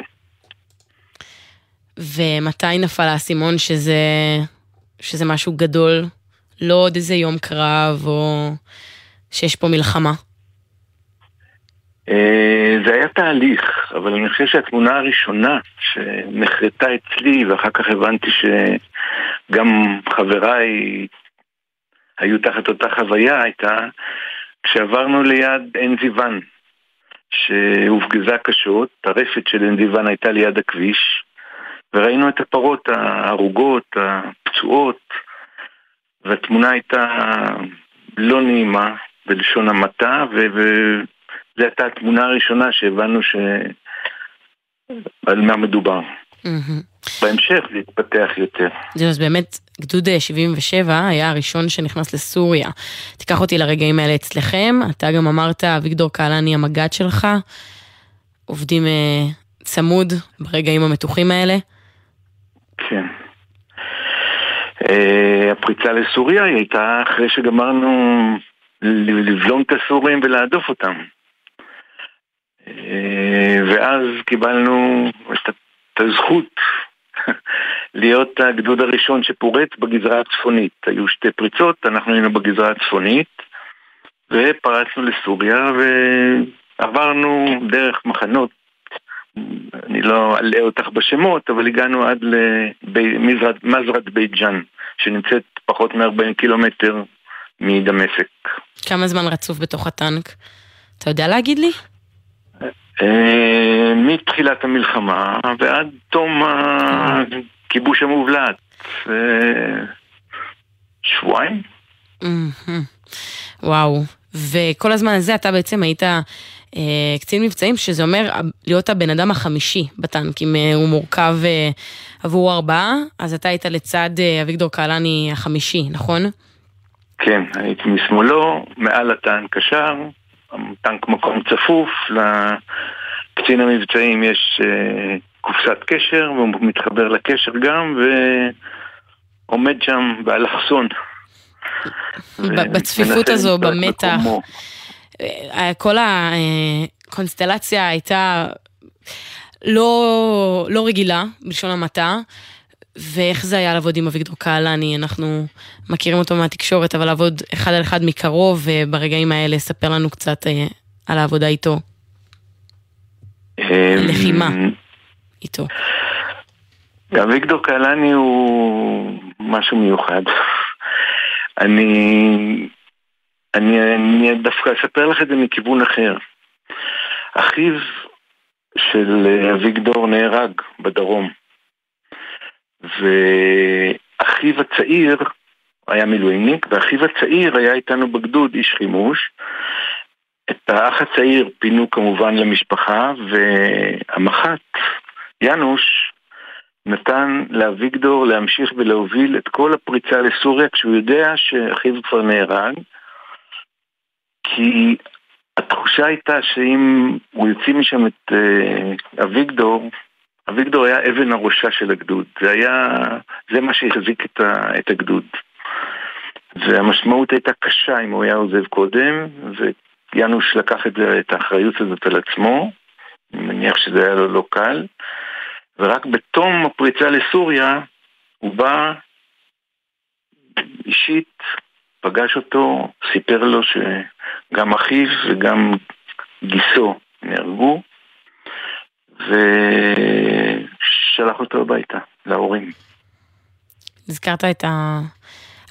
ומתי נפל האסימון שזה, שזה משהו גדול? לא עוד איזה יום קרב או שיש פה מלחמה. אה, זה היה תהליך, אבל אני חושב שהתמונה הראשונה שנחרטה אצלי, ואחר כך הבנתי שגם חבריי היו תחת אותה חוויה, הייתה כשעברנו ליד עין זיוון, שהופגזה קשות, הרפת של עין זיוון הייתה ליד הכביש, וראינו את הפרות ההרוגות, הפצועות, והתמונה הייתה לא נעימה, בלשון המעטה, ו... ו- זו הייתה התמונה הראשונה שהבנו ש... על מה מדובר. מהמם. בהמשך זה התפתח יותר. זהו, אז באמת, גדוד אה, 77 היה הראשון שנכנס לסוריה. תיקח אותי לרגעים האלה אצלכם, אתה גם אמרת, אביגדור קהלני המג"ד שלך, עובדים אה, צמוד ברגעים המתוחים האלה. כן. אה, הפריצה לסוריה היא הייתה אחרי שגמרנו לבלום את הסורים ולהדוף אותם. אה, ואז קיבלנו את את הזכות (laughs) להיות הגדוד הראשון שפורץ בגזרה הצפונית. היו שתי פריצות, אנחנו היינו בגזרה הצפונית, ופרצנו לסוריה ועברנו דרך מחנות אני לא אלאה אותך בשמות, אבל הגענו עד למזרת בית ג'אן, שנמצאת פחות מ-40 קילומטר מדמשק. כמה זמן רצוף בתוך הטנק? אתה יודע להגיד לי? אה, מתחילת המלחמה ועד תום הכיבוש המובלעת. אה, שבועיים? וואו. וכל הזמן הזה אתה בעצם היית אה, קצין מבצעים, שזה אומר להיות הבן אדם החמישי בטנק. אם אה, הוא מורכב אה, עבור ארבעה, אז אתה היית לצד אה, אביגדור קהלני החמישי, נכון? כן, הייתי משמאלו, מעל הטנק השער, טנק מקום צפוף, לקצין המבצעים יש אה, קופסת קשר, והוא מתחבר לקשר גם, ועומד שם באלכסון. בצפיפות הזו, במתח. אה, כל הקונסטלציה הייתה לא, לא רגילה, בלשון המעטה. ואיך זה היה לעבוד עם אביגדור קהלני, אנחנו מכירים אותו מהתקשורת, אבל לעבוד אחד על אחד מקרוב, וברגעים האלה ספר לנו קצת אה, על העבודה איתו. לחימה איתו. אביגדור קהלני הוא משהו מיוחד. אני, אני, אני דווקא אספר לך את זה מכיוון אחר. אחיו של אביגדור נהרג בדרום, ואחיו הצעיר היה מילואימניק, ואחיו הצעיר היה איתנו בגדוד, איש חימוש. את האח הצעיר פינו כמובן למשפחה, והמח"ט, יאנוש, נתן לאביגדור להמשיך ולהוביל את כל הפריצה לסוריה כשהוא יודע שאחיו כבר נהרג כי התחושה הייתה שאם הוא יוציא משם את uh, אביגדור, אביגדור היה אבן הראשה של הגדוד, זה היה, זה מה שהחזיק את, ה, את הגדוד. והמשמעות הייתה קשה אם הוא היה עוזב קודם, ויאנוש לקח את, זה, את האחריות הזאת על עצמו, אני מניח שזה היה לו לא קל. ורק בתום הפריצה לסוריה הוא בא אישית פגש אותו, סיפר לו שגם אחיו וגם גיסו נהרגו, ושלח אותו הביתה, להורים. הזכרת את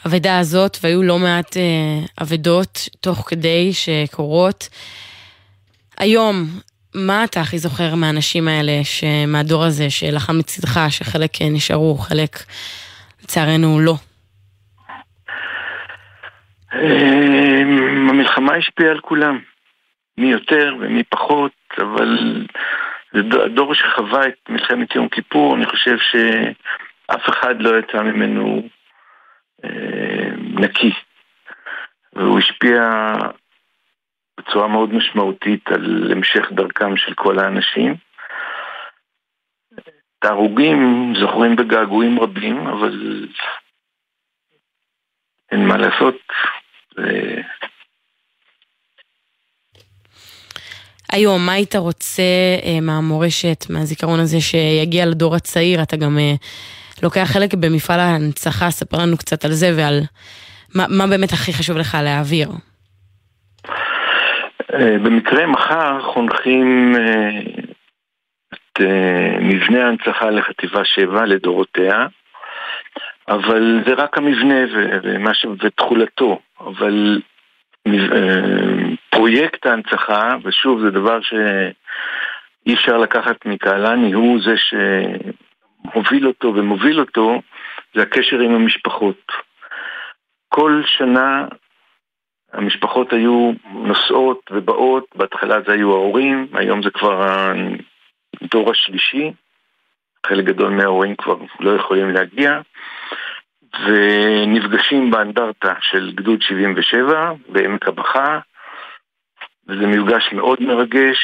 האבדה הזאת, והיו לא מעט אה, אבדות תוך כדי שקורות. היום, מה אתה הכי זוכר מהאנשים האלה, מהדור הזה, שלחם לצדך, שחלק אה, נשארו, חלק לצערנו לא? אמ, המלחמה השפיעה על כולם, מי יותר ומי פחות, אבל זה ד- הדור שחווה את מלחמת יום כיפור, אני חושב שאף אחד לא יצא ממנו אה, נקי. והוא השפיע בצורה מאוד משמעותית על המשך דרכם של כל האנשים. את ההרוגים זוכרים בגעגועים רבים, אבל אין מה לעשות. זה... היום, מה היית רוצה אה, מהמורשת, מהזיכרון הזה שיגיע לדור הצעיר? אתה גם אה, לוקח חלק במפעל ההנצחה, ספר לנו קצת על זה ועל מה, מה באמת הכי חשוב לך להעביר. אה, במקרה מחר חונכים את מבנה ההנצחה לחטיבה 7 לדורותיה, אבל זה רק המבנה. ותכולתו, אבל פרויקט ההנצחה, ושוב זה דבר שאי אפשר לקחת מקהלני, הוא זה שהוביל אותו ומוביל אותו, זה הקשר עם המשפחות. כל שנה המשפחות היו נוסעות ובאות, בהתחלה זה היו ההורים, היום זה כבר הדור השלישי, חלק גדול מההורים כבר לא יכולים להגיע, ונפגשים באנדרטה של גדוד 77 בעמק הבכה, וזה מפגש מאוד מרגש,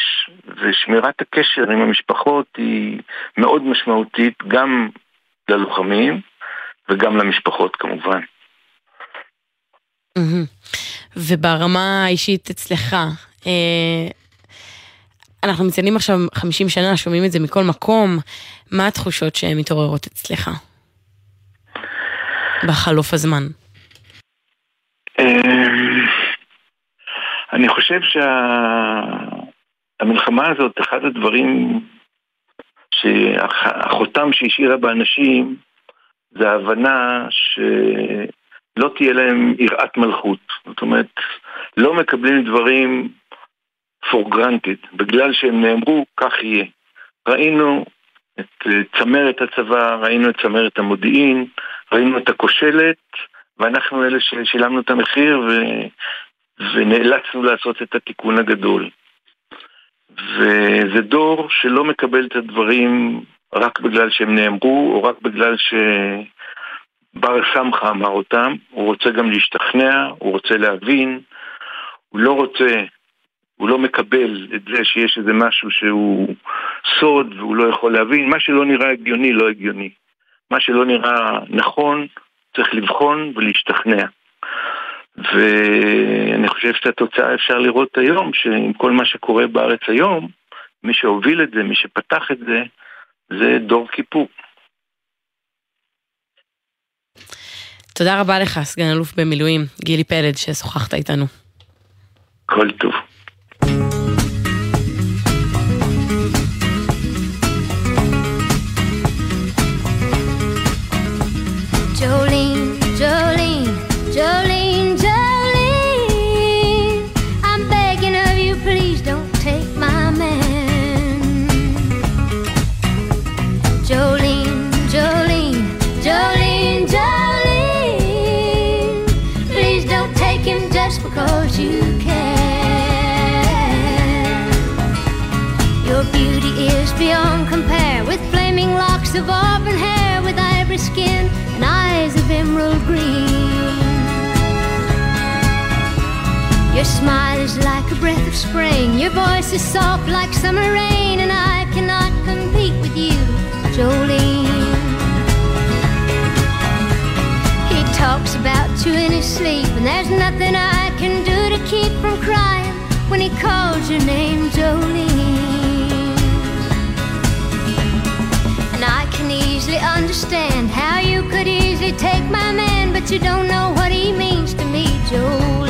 ושמירת הקשר עם המשפחות היא מאוד משמעותית גם ללוחמים וגם למשפחות כמובן. וברמה האישית אצלך, אה, אנחנו מציינים עכשיו 50 שנה, שומעים את זה מכל מקום, מה התחושות שמתעוררות אצלך בחלוף הזמן? אמ, אני חושב שהמלחמה הזאת, אחד הדברים, שהחותם שהשאירה באנשים זה ההבנה שלא תהיה להם יראת מלכות. זאת אומרת, לא מקבלים דברים for granted, בגלל שהם נאמרו, כך יהיה. ראינו את צמרת הצבא, ראינו את צמרת המודיעין, ראינו את הכושלת, ואנחנו אלה ששילמנו את המחיר ו... ונאלצנו לעשות את התיקון הגדול. וזה דור שלא מקבל את הדברים רק בגלל שהם נאמרו, או רק בגלל שבר סמכה אמר אותם, הוא רוצה גם להשתכנע, הוא רוצה להבין, הוא לא רוצה, הוא לא מקבל את זה שיש איזה משהו שהוא סוד והוא לא יכול להבין, מה שלא נראה הגיוני לא הגיוני. מה שלא נראה נכון, צריך לבחון ולהשתכנע. ואני חושב שאת התוצאה אפשר לראות היום, שעם כל מה שקורה בארץ היום, מי שהוביל את זה, מי שפתח את זה, זה דור כיפור. תודה רבה לך, סגן אלוף במילואים, גילי פלד, ששוחחת איתנו. כל טוב. Smile is like a breath of spring, your voice is soft like summer rain, and I cannot compete with you, Jolene. He talks about you in his sleep, and there's nothing I can do to keep from crying when he calls your name, Jolene. And I can easily understand how you could easily take my man, but you don't know what he means to me, Jolene.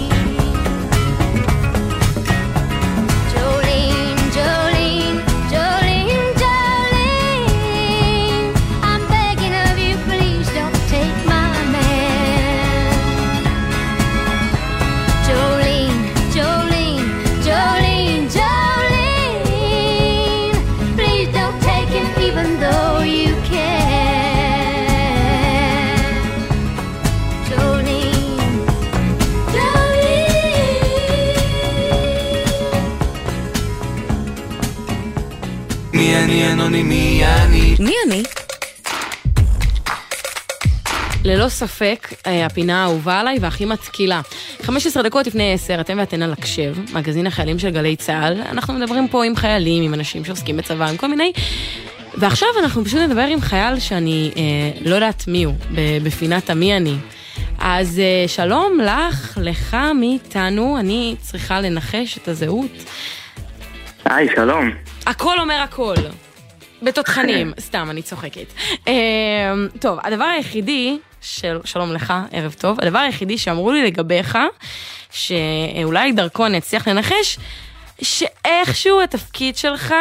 אנוני מי אני? מי אני? ללא ספק, אה, הפינה האהובה עליי והכי מתקילה. 15 דקות לפני 10, אתם ואתן על הקשב, מגזין החיילים של גלי צה"ל. אנחנו מדברים פה עם חיילים, עם אנשים שעוסקים בצבא, עם כל מיני... ועכשיו אנחנו פשוט נדבר עם חייל שאני אה, לא יודעת מי הוא, בפינת המי אני. אז אה, שלום לך, לך, מי איתנו? אני צריכה לנחש את הזהות. היי, שלום. הכל אומר הכל. בתותחנים, (laughs) סתם, אני צוחקת. אה, טוב, הדבר היחידי, של, שלום לך, ערב טוב, הדבר היחידי שאמרו לי לגביך, שאולי דרכו אני אצליח לנחש, שאיכשהו התפקיד שלך,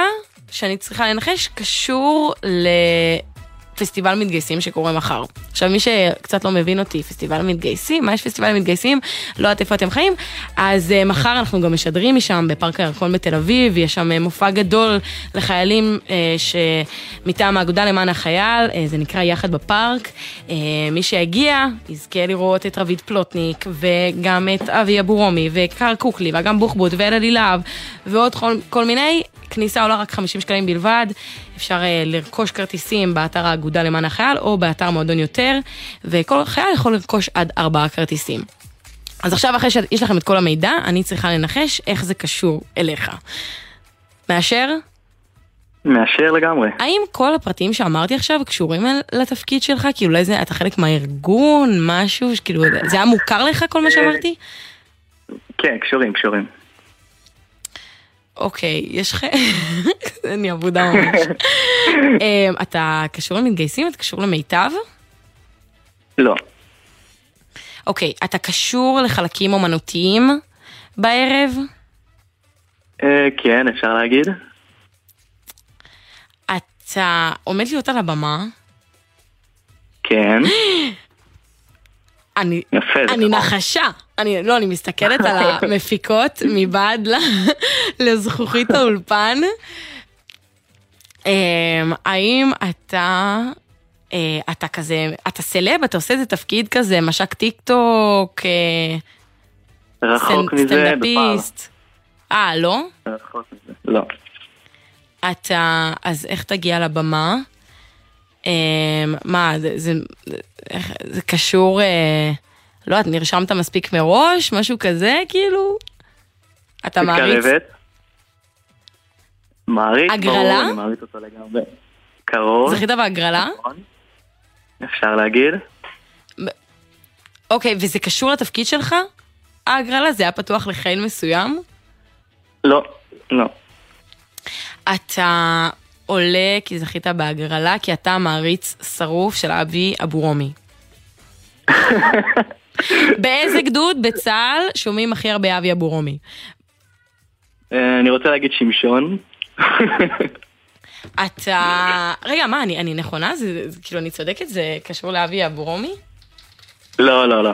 שאני צריכה לנחש, קשור לפסטיבל מתגייסים שקורה מחר. עכשיו, מי שקצת לא מבין אותי, פסטיבל מתגייסים, מה יש פסטיבל מתגייסים? לא יודעת איפה אתם חיים. אז uh, מחר אנחנו גם משדרים משם בפארק הירקון בתל אביב, יש שם uh, מופע גדול לחיילים uh, שמטעם האגודה למען החייל, זה נקרא יחד בפארק. מי שיגיע יזכה לראות את רביד פלוטניק, וגם את אבי אבורומי, וקר קוקלי, ואגם בוחבוט, ואלעלי להב, ועוד כל, כל מיני. כניסה עולה רק 50 שקלים בלבד, אפשר uh, לרכוש כרטיסים באתר האגודה למען החייל או באתר מועדון יותר, וכל חייל יכול לרכוש עד ארבעה כרטיסים. אז עכשיו אחרי שיש לכם את כל המידע, אני צריכה לנחש איך זה קשור אליך. מאשר? מאשר לגמרי. האם כל הפרטים שאמרתי עכשיו קשורים לתפקיד שלך? כאילו אולי זה, אתה חלק מהארגון, משהו, כאילו, זה היה מוכר לך כל מה שאמרתי? כן, קשורים, קשורים. אוקיי, יש לך... (laughs) אני אבודה ממש. (laughs) אמ, אתה קשור למתגייסים? אתה קשור למיטב? לא. אוקיי, אתה קשור לחלקים אומנותיים בערב? אה, כן, אפשר להגיד. אתה עומד להיות על הבמה? כן. (gasps) אני, יפה, אני נכון. נחשה. אני, לא, אני מסתכלת על המפיקות (laughs) מבעד לזכוכית האולפן. אמ, האם אתה, אה, אתה כזה, אתה סלב, אתה עושה איזה תפקיד כזה, מסך טיק טוק, אה, רחוק מזה. סטנדאפיסט? אה, לא? רחוק מזה. לא. אתה, אז איך תגיע לבמה? אמ, מה, זה, זה, איך- זה קשור, אה, לא יודעת, נרשמת מספיק מראש? משהו כזה, כאילו? אתה מעריץ? מעריץ, הגרלה? ברור, אני מעריץ אותו לגמרי. קרוב, זכית בהגרלה? אפשר להגיד. אוקיי, וזה קשור לתפקיד שלך? ההגרלה? זה היה פתוח לחייל מסוים? לא, לא. אתה עולה כי זכית בהגרלה, כי אתה מעריץ שרוף של אבי אבורומי. (laughs) באיזה גדוד בצה"ל שומעים הכי הרבה אבי אבורומי? אה, אני רוצה להגיד שמשון. (laughs) אתה... רגע, מה, אני, אני נכונה? זה, זה, כאילו, אני צודקת? זה קשור לאבי אבורומי? לא, לא, לא.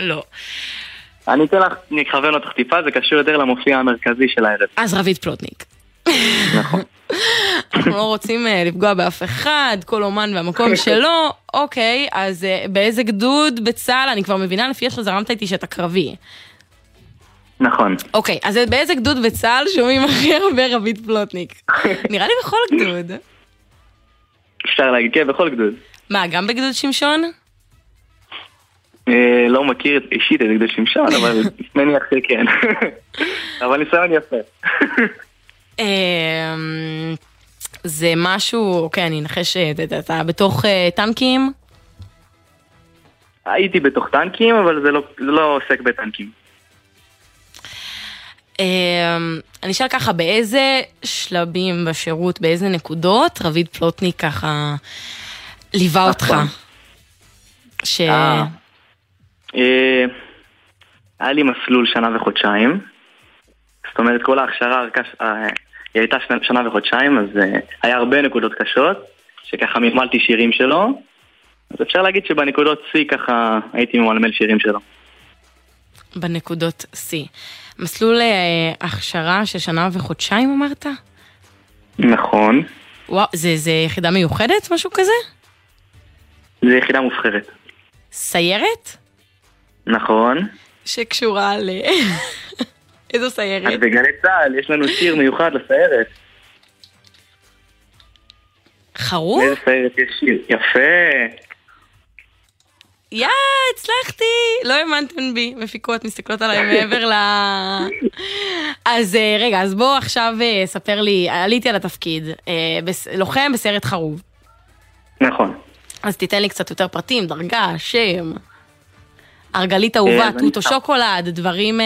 לא. אני אתן לך, אני אכוון אותך טיפה, זה קשור יותר למופיע המרכזי של הערב. אז רביד פלוטניק. נכון. (laughs) אנחנו לא רוצים אה, לפגוע באף אחד, כל אומן והמקום (laughs) שלו, אוקיי, אז אה, באיזה גדוד בצה"ל, אני כבר מבינה לפי איך שזרמת איתי שאתה קרבי. נכון. אוקיי, אז באיזה גדוד בצה"ל שומעים הכי הרבה רבית פלוטניק? (laughs) נראה לי בכל גדוד. אפשר להגיד, כן, בכל גדוד. מה, גם בגדוד שמשון? אה, לא מכיר אישית את גדוד שמשון, אבל (laughs) מניח שכן. אבל ניסיון יפה. אמ, זה משהו, אוקיי, אני אנחש, אה, אתה- בתוך אה, טנקים? הייתי בתוך טנקים, אבל זה לא- לא עוסק בטנקים. אמ, אני אשאל ככה, באיזה שלבים בשירות, באיזה נקודות רביד פלוטניק ככה ליווה אותך? ש... אה. אה, היה לי מסלול שנה וחודשיים. זאת אומרת, כל ההכשרה אה, היא הייתה שנה- וחודשיים, אז אה, היה הרבה נקודות קשות, שככה מלמלתי שירים שלו. אז אפשר להגיד שבנקודות שיא ככה הייתי ממלמל שירים שלו. בנקודות שיא. מסלול אה, הכשרה של שנה וחודשיים אמרת? נכון. וואו, זה, זה יחידה מיוחדת? משהו כזה? זו יחידה מובחרת. סיירת? נכון. שקשורה ל... (laughs) איזו אז סיירת? בגלי צה"ל יש לנו שיר מיוחד לסיירת. חרוב? לאיזה סיירת יש שיר? יפה. יא, הצלחתי! לא האמנתם בי, מפיקות מסתכלות עליי (laughs) מעבר ל... אז אה, רגע, אז בוא עכשיו אה, ספר לי, עליתי על התפקיד, אה, לוחם בסרט חרוב. נכון. אז תיתן לי קצת יותר פרטים, דרגה, שם. ארגלית אהובה, אה, אז שם. שוקולד, דברים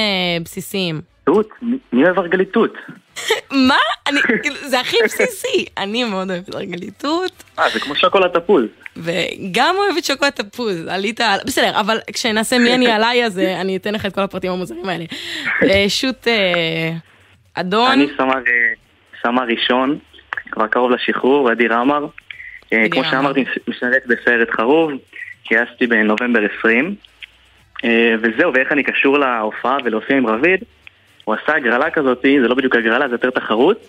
בסיסיים. תות? מי אוהב ארגלית תות? (laughs) מה? אני, כאילו, זה הכי בסיסי. (laughs) אני מאוד אוהבת ארגלית תות, אה, זה כמו שוקולד תפוז. וגם אוהבת שוקולד תפוז. עלית על... בסדר, אבל כשנעשה מי אני עליי, אז אה, אני אתן לך את כל הפרטים המוזרים האלה. אה, שוט אה, אדון. אני סמ"ר סמ"ר ראשון, כבר קרוב לשחרור, עדי רמר. כמו. שאמרתי, משרת בסיירת חרוב, גייסתי בנובמבר 20. אה, וזהו, ואיך אני קשור להופעה ולהופיע עם רביד? הוא עשה הגרלה כזאת, זה לא בדיוק הגרלה, זה יותר תחרות,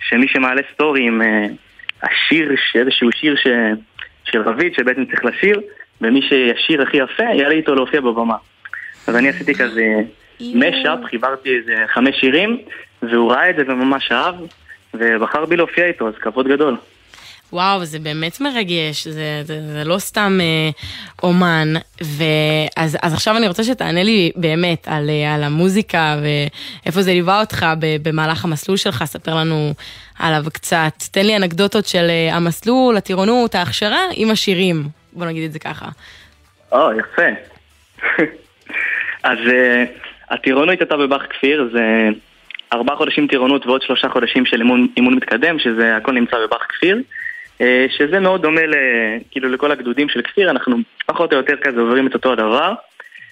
שמי שמעלה סטורי עם אה, השיר, איזשהו שיר ש... של רביד שבעצם צריך לשיר, ומי שישיר הכי יפה, יעלה איתו להופיע בבמה. אז אני עשיתי כזה משאפ, חיברתי איזה חמש שירים, והוא ראה את זה וממש אהב, ובחר בי להופיע איתו, אז כבוד גדול. וואו, זה באמת מרגש, זה, זה, זה לא סתם אה, אומן. ואז, אז עכשיו אני רוצה שתענה לי באמת על, אה, על המוזיקה ואיפה זה ליווה אותך במהלך המסלול שלך, ספר לנו עליו קצת. תן לי אנקדוטות של אה, המסלול, הטירונות, ההכשרה עם השירים, בוא נגיד את זה ככה. או, יפה. (laughs) אז uh, הטירונות הייתה בבאח כפיר, זה ארבעה חודשים טירונות ועוד שלושה חודשים של אימון, אימון מתקדם, שזה הכל נמצא בבאח כפיר. Uh, שזה מאוד דומה ל, כאילו לכל הגדודים של כפיר, אנחנו פחות או יותר כזה עוברים את אותו הדבר.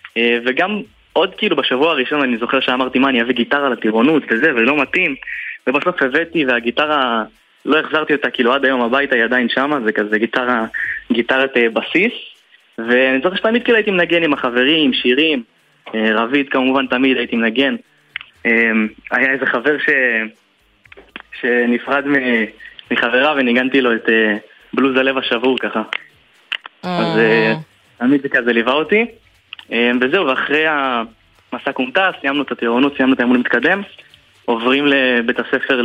uh, וגם עוד כאילו בשבוע הראשון אני זוכר שאמרתי מה אני אביא גיטרה לטירונות וזה ולא מתאים. ובסוף הבאתי והגיטרה לא החזרתי אותה כאילו עד היום הביתה היא עדיין שמה זה כזה גיטרה, גיטרת אה, בסיס. ואני זוכר שתמיד כאילו הייתי מנגן עם החברים, שירים. אה, רביד כמובן תמיד הייתי מנגן. אה, היה איזה חבר ש... שנפרד מ... מחברה וניגנתי לו את אה, בלוז הלב השבור ככה. אז אה, תמיד זה כזה ליווה אותי. אה, וזהו, ואחרי המסע כומתה, סיימנו את הטירונות, סיימנו את האמון המתקדם, עוברים לבית הספר.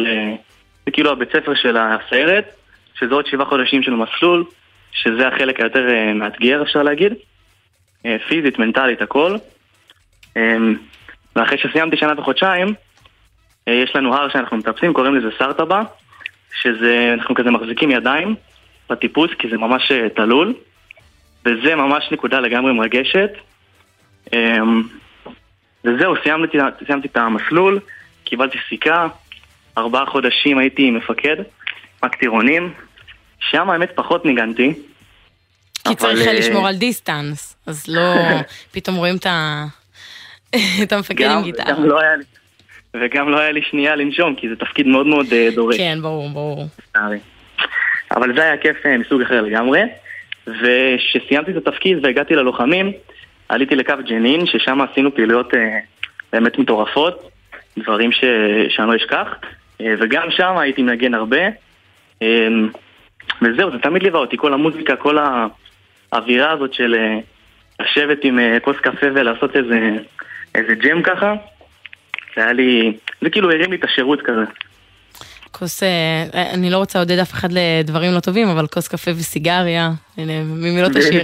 זה כאילו הבית ספר של הסיירת, שזה עוד שבעה חודשים של מסלול, שזה החלק היותר אה, מאתגר אפשר להגיד, אה, פיזית, מנטלית, הכל. אה, ואחרי שסיימתי שנה וחודשיים, אה, יש לנו הר שאנחנו מטפסים, קוראים לזה סרטבה, שזה, אנחנו כזה מחזיקים ידיים בטיפוס, כי זה ממש אה, תלול, וזה ממש נקודה לגמרי מרגשת. אמ, וזהו, סיימתי, סיימתי את המסלול, קיבלתי סיכה, ארבעה חודשים הייתי מפקד, רק טירונים. שם האמת פחות ניגנתי. כי צריך אה, לשמור על distance, אז לא (laughs) פתאום רואים את (laughs) המפקד עם גיטרה. גם לא היה לי, וגם לא היה לי שנייה לנשום, כי זה תפקיד מאוד מאוד אה, דורש. כן, ברור, ברור. אבל זה היה כיף אה, מסוג אחר לגמרי. וכשסיימתי את התפקיד והגעתי ללוחמים, עליתי לקו ג'נין, ששם עשינו פעילויות אה, באמת מטורפות, דברים ש... שאני לא אשכח, אה, וגם שם הייתי מנגן הרבה, אמ, וזהו, זה תמיד ליווה אותי, כל המוזיקה, כל האווירה הזאת של אה, לשבת עם אה, כוס קפה ולעשות איזה, איזה ג'ם ככה. זה היה לי, זה כאילו הרים לי את השירות כזה. כוס, אה, אני לא רוצה לעודד אף אחד לדברים לא טובים, אבל כוס קפה וסיגריה, הנה, ממילות השיר.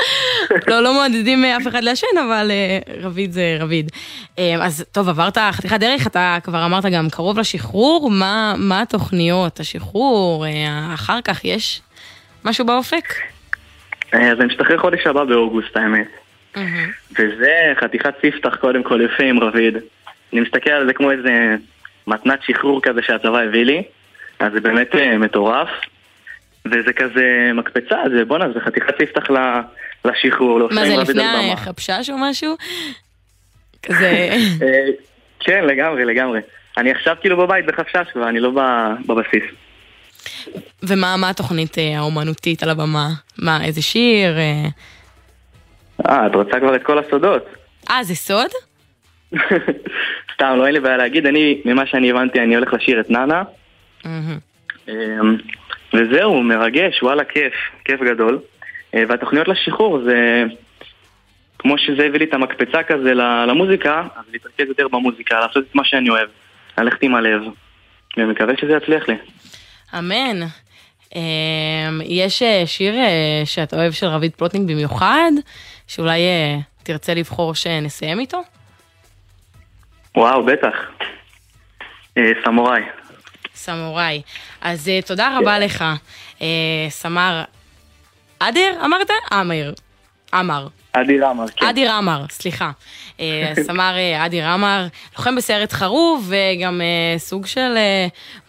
(laughs) לא, לא מעודדים אף אחד לעשן, אבל אה, רביד זה רביד. אה, אז טוב, עברת חתיכת דרך, אתה כבר אמרת גם קרוב לשחרור, מה, מה התוכניות, השחרור, אה, אחר כך יש משהו באופק? אה, אז אני משתחרר חודש הבא באוגוסט האמת. וזה חתיכת ספתח קודם כל יפה עם רביד. אני מסתכל על זה כמו איזה מתנת שחרור כזה שהצבא הביא לי, אז זה באמת אה, מטורף. וזה כזה מקפצה, זה בואנה, זה חתיכת ספתח לשחרור. להופיע מה זה, לפני במה. חפשש או משהו? (laughs) כזה... אה, כן, לגמרי, לגמרי. אני עכשיו כאילו בבית בחפשש כבר, אני לא בבסיס. ומה מה התוכנית אה, האומנותית על הבמה? מה, איזה שיר? אה, את רוצה כבר את כל הסודות? אה, זה סוד? סתם, לא, אין לי בעיה להגיד. אני, ממה שאני הבנתי, אני הולך לשיר את נאנה. אמ, וזהו, מרגש, וואלה, כיף, כיף גדול. אה, והתוכניות לשחרור זה... כמו שזה הביא לי את המקפצה כזה למוזיקה, אז להתרכז יותר במוזיקה, לעשות את מה שאני אוהב, ללכת עם הלב. ומקווה שזה יצליח לי. אמן. אה, יש אה, שיר אה, שאתה אוהב של רביד פלוטניק במיוחד, שאולי תרצה לבחור שנסיים איתו? וואו, בטח. אה, סמוראי. סמוראי. אז אה, תודה רבה לך, אה, סמר אדיר, אמרת? עמר. עמר. אדיר עמר, כן. אדיר עמר, סליחה. (laughs) סמר אדיר עמר, לוחם בסיירת חרוב וגם סוג של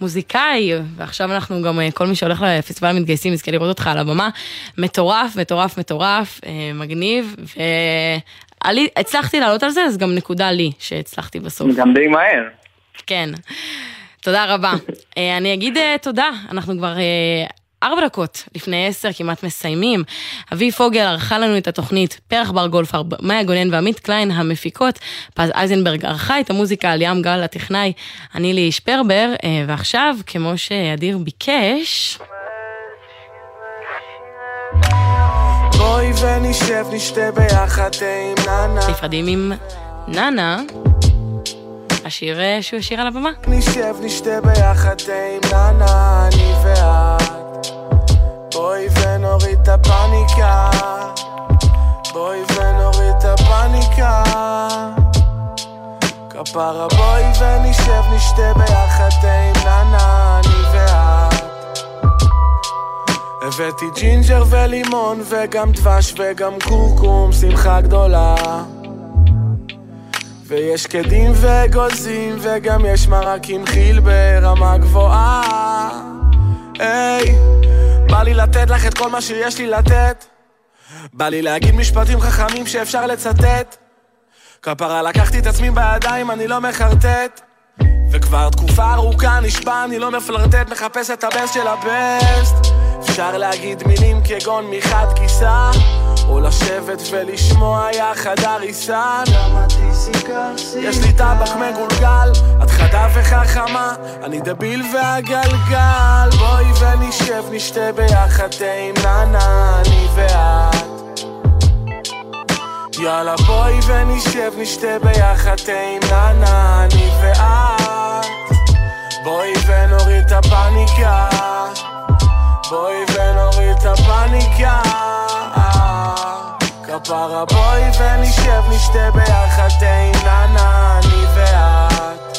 מוזיקאי, ועכשיו אנחנו גם, כל מי שהולך לפסטיבל המתגייסים יזכה לראות אותך על הבמה. מטורף, מטורף, מטורף, אה, מגניב, והצלחתי לעלות על זה, אז גם נקודה לי שהצלחתי בסוף. גם די מהר. כן. תודה רבה. אה, אני אגיד אה, תודה, אנחנו כבר אה, ארבע דקות לפני עשר כמעט מסיימים. אבי פוגל ערכה לנו את התוכנית, פרח בר גולפר, מאיה גונן ועמית קליין המפיקות, פז אייזנברג ערכה את המוזיקה על ים גל הטכנאי, אני לי שפרבר, ועכשיו, כמו שאדיר ביקש... בואי ונשב נשתה ביחד תה עם ננה נפרדים עם נאנה, השיר אה, שהוא השיר על הבמה. נשב נשתה ביחד תה עם ננה אני ואת. בואי ונוריד את הפאניקה. בואי ונוריד את הפאניקה. כפרה בואי ונשב נשתה ביחד תה עם ננה אני הבאתי ג'ינג'ר ולימון וגם דבש וגם קורקום שמחה גדולה. ויש שקדים ואגוזים וגם יש מרק עם חייל ברמה גבוהה. היי, בא לי לתת לך את כל מה שיש לי לתת. בא לי להגיד משפטים חכמים שאפשר לצטט. כפרה לקחתי את עצמי בידיים, אני לא מחרטט. וכבר תקופה ארוכה נשבע, אני לא מפלרטט, מחפש את הבסט של הבסט אפשר להגיד מילים כגון מחד גיסה או לשבת ולשמוע יחד הריסה. יש לי טבק מגולגל, את חדה וחכמה, אני דביל והגלגל. בואי ונשב נשתה ביחד תה עם אני ואת. יאללה בואי ונשב נשתה ביחד תה עם אני ואת. בואי ונוריד את הפאניקה בואי ונוריד את הפאניקה. כפרה בואי ונשב נשתה ביחד תה עם ננה, אני ואת.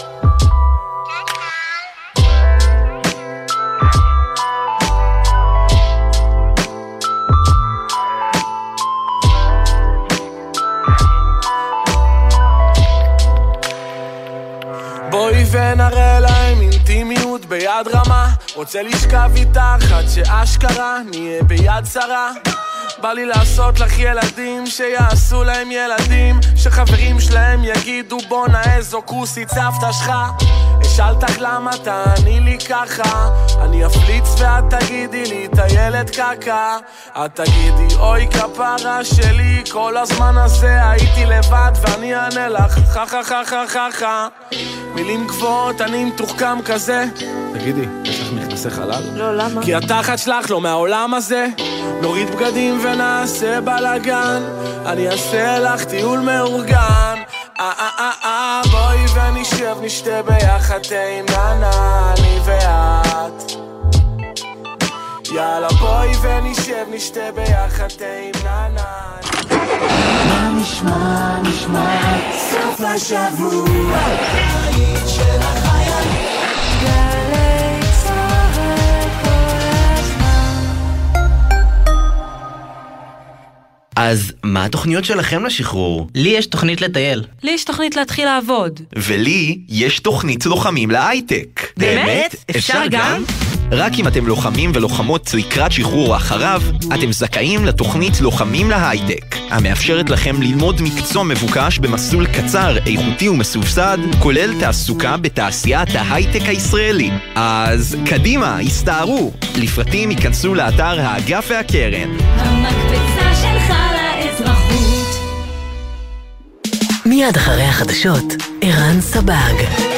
בואי ונראה אינטימיות ביד רמה. רוצה לשכב איתך עד שאשכרה נהיה ביד שרה. בא לי לעשות לך ילדים שיעשו להם ילדים. שחברים שלהם יגידו בואנה איזו כוסית סבתא שלך אשאל אותך למה תעני לי ככה. אני אפליץ ואת תגידי לי טייל אוכלת קקה. את תגידי אוי כפרה שלי כל הזמן הזה הייתי לבד ואני אענה לך חה חה חה חה חה חה. מילים גבוהות אני מתוחכם כזה. תגידי, יש לך מכנסי חלל? לא, למה? כי התחת שלך לא מהעולם הזה. נוריד בגדים ונעשה בלאגן. אני אעשה לך טיול מאורגן. אה אה אה אה ונשב נשתה ביחד תה עם ננה אני ואת. יאללה בואי ונשב נשתה ביחד תה עם ננה מה נשמע, נשמע, סוף השבוע, אז מה התוכניות שלכם לשחרור? לי יש תוכנית לטייל. לי יש תוכנית להתחיל לעבוד. ולי יש תוכנית לוחמים להייטק. באמת? אפשר גם? רק אם אתם לוחמים ולוחמות לקראת שחרור אחריו, אתם זכאים לתוכנית לוחמים להייטק, המאפשרת לכם ללמוד מקצוע מבוקש במסלול קצר, איכותי ומסובסד, כולל תעסוקה בתעשיית ההייטק הישראלי. אז קדימה, הסתערו. לפרטים ייכנסו לאתר האגף והקרן. המקפצה שלך מיד אחרי החדשות, ערן סבג.